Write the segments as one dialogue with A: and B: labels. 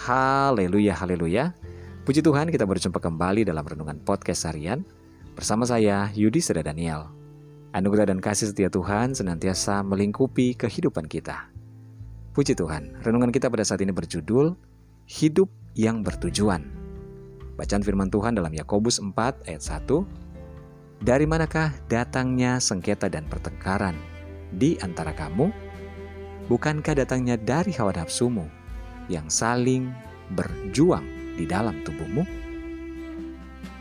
A: Haleluya, haleluya. Puji Tuhan kita berjumpa kembali dalam Renungan Podcast Harian bersama saya Yudi Seda Daniel. Anugerah dan kasih setia Tuhan senantiasa melingkupi kehidupan kita. Puji Tuhan, renungan kita pada saat ini berjudul Hidup yang Bertujuan. Bacaan firman Tuhan dalam Yakobus 4 ayat 1. Dari manakah datangnya sengketa dan pertengkaran di antara kamu? Bukankah datangnya dari hawa nafsumu? Yang saling berjuang di dalam tubuhmu?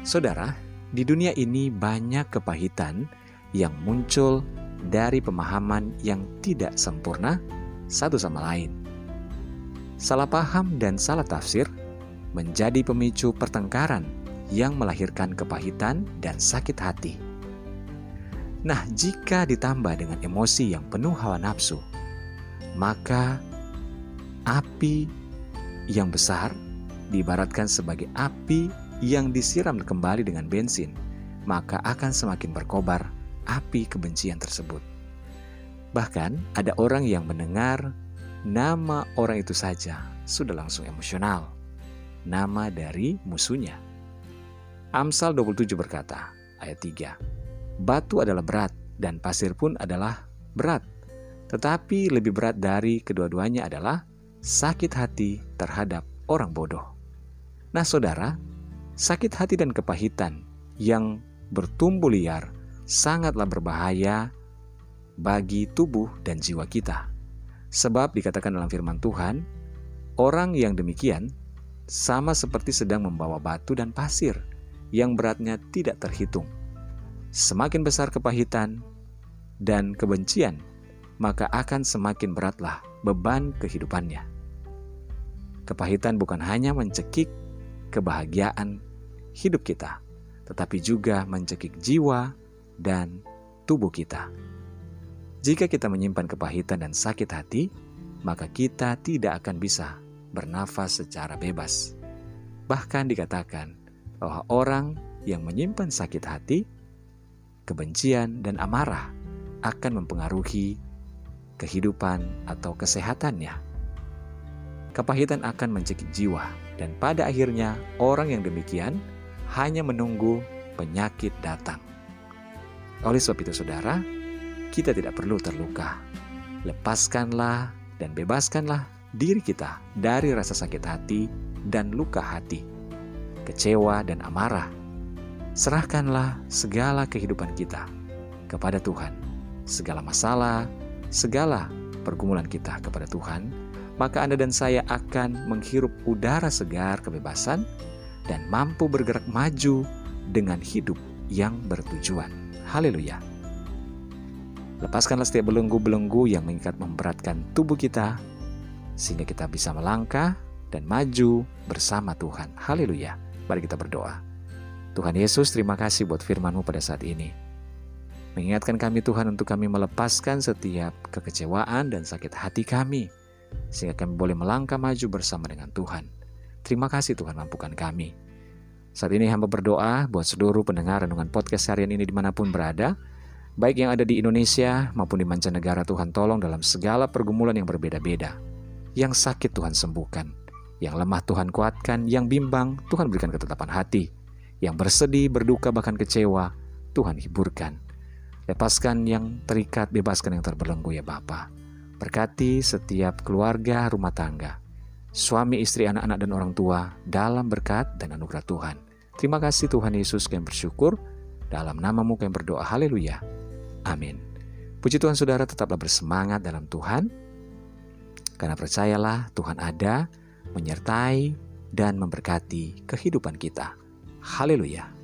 A: Saudara, di dunia ini banyak kepahitan yang muncul dari pemahaman yang tidak sempurna satu sama lain. Salah paham dan salah tafsir menjadi pemicu pertengkaran yang melahirkan kepahitan dan sakit hati. Nah, jika ditambah dengan emosi yang penuh hawa nafsu, maka api yang besar diibaratkan sebagai api yang disiram kembali dengan bensin, maka akan semakin berkobar api kebencian tersebut. Bahkan ada orang yang mendengar nama orang itu saja sudah langsung emosional. Nama dari musuhnya. Amsal 27 berkata, ayat 3. Batu adalah berat dan pasir pun adalah berat. Tetapi lebih berat dari kedua-duanya adalah sakit hati terhadap orang bodoh. Nah, saudara, sakit hati dan kepahitan yang bertumbuh liar sangatlah berbahaya bagi tubuh dan jiwa kita. Sebab dikatakan dalam firman Tuhan, orang yang demikian sama seperti sedang membawa batu dan pasir yang beratnya tidak terhitung. Semakin besar kepahitan dan kebencian, maka akan semakin beratlah beban kehidupannya. Kepahitan bukan hanya mencekik kebahagiaan hidup kita, tetapi juga mencekik jiwa dan tubuh kita. Jika kita menyimpan kepahitan dan sakit hati, maka kita tidak akan bisa bernafas secara bebas. Bahkan dikatakan bahwa orang yang menyimpan sakit hati, kebencian, dan amarah akan mempengaruhi kehidupan atau kesehatannya. Kepahitan akan mencekik jiwa, dan pada akhirnya orang yang demikian hanya menunggu penyakit datang. Oleh sebab itu, saudara, kita tidak perlu terluka. Lepaskanlah dan bebaskanlah diri kita dari rasa sakit hati dan luka hati, kecewa dan amarah. Serahkanlah segala kehidupan kita kepada Tuhan. Segala masalah, segala pergumulan kita kepada Tuhan, maka Anda dan saya akan menghirup udara segar kebebasan dan mampu bergerak maju dengan hidup yang bertujuan. Haleluya. Lepaskanlah setiap belenggu-belenggu yang mengikat memberatkan tubuh kita, sehingga kita bisa melangkah dan maju bersama Tuhan. Haleluya. Mari kita berdoa. Tuhan Yesus, terima kasih buat firman-Mu pada saat ini. Mengingatkan kami Tuhan untuk kami melepaskan setiap kekecewaan dan sakit hati kami, sehingga kami boleh melangkah maju bersama dengan Tuhan. Terima kasih Tuhan mampukan kami. Saat ini hamba berdoa buat seluruh pendengar renungan podcast harian ini di mana pun berada, baik yang ada di Indonesia maupun di mancanegara Tuhan tolong dalam segala pergumulan yang berbeda-beda. Yang sakit Tuhan sembuhkan, yang lemah Tuhan kuatkan, yang bimbang Tuhan berikan ketetapan hati, yang bersedih, berduka, bahkan kecewa, Tuhan hiburkan. Lepaskan yang terikat, bebaskan yang terbelenggu ya Bapa. Berkati setiap keluarga rumah tangga, suami, istri, anak-anak, dan orang tua dalam berkat dan anugerah Tuhan. Terima kasih Tuhan Yesus kami bersyukur. Dalam namamu kami berdoa. Haleluya. Amin. Puji Tuhan saudara tetaplah bersemangat dalam Tuhan. Karena percayalah Tuhan ada, menyertai, dan memberkati kehidupan kita. Haleluya.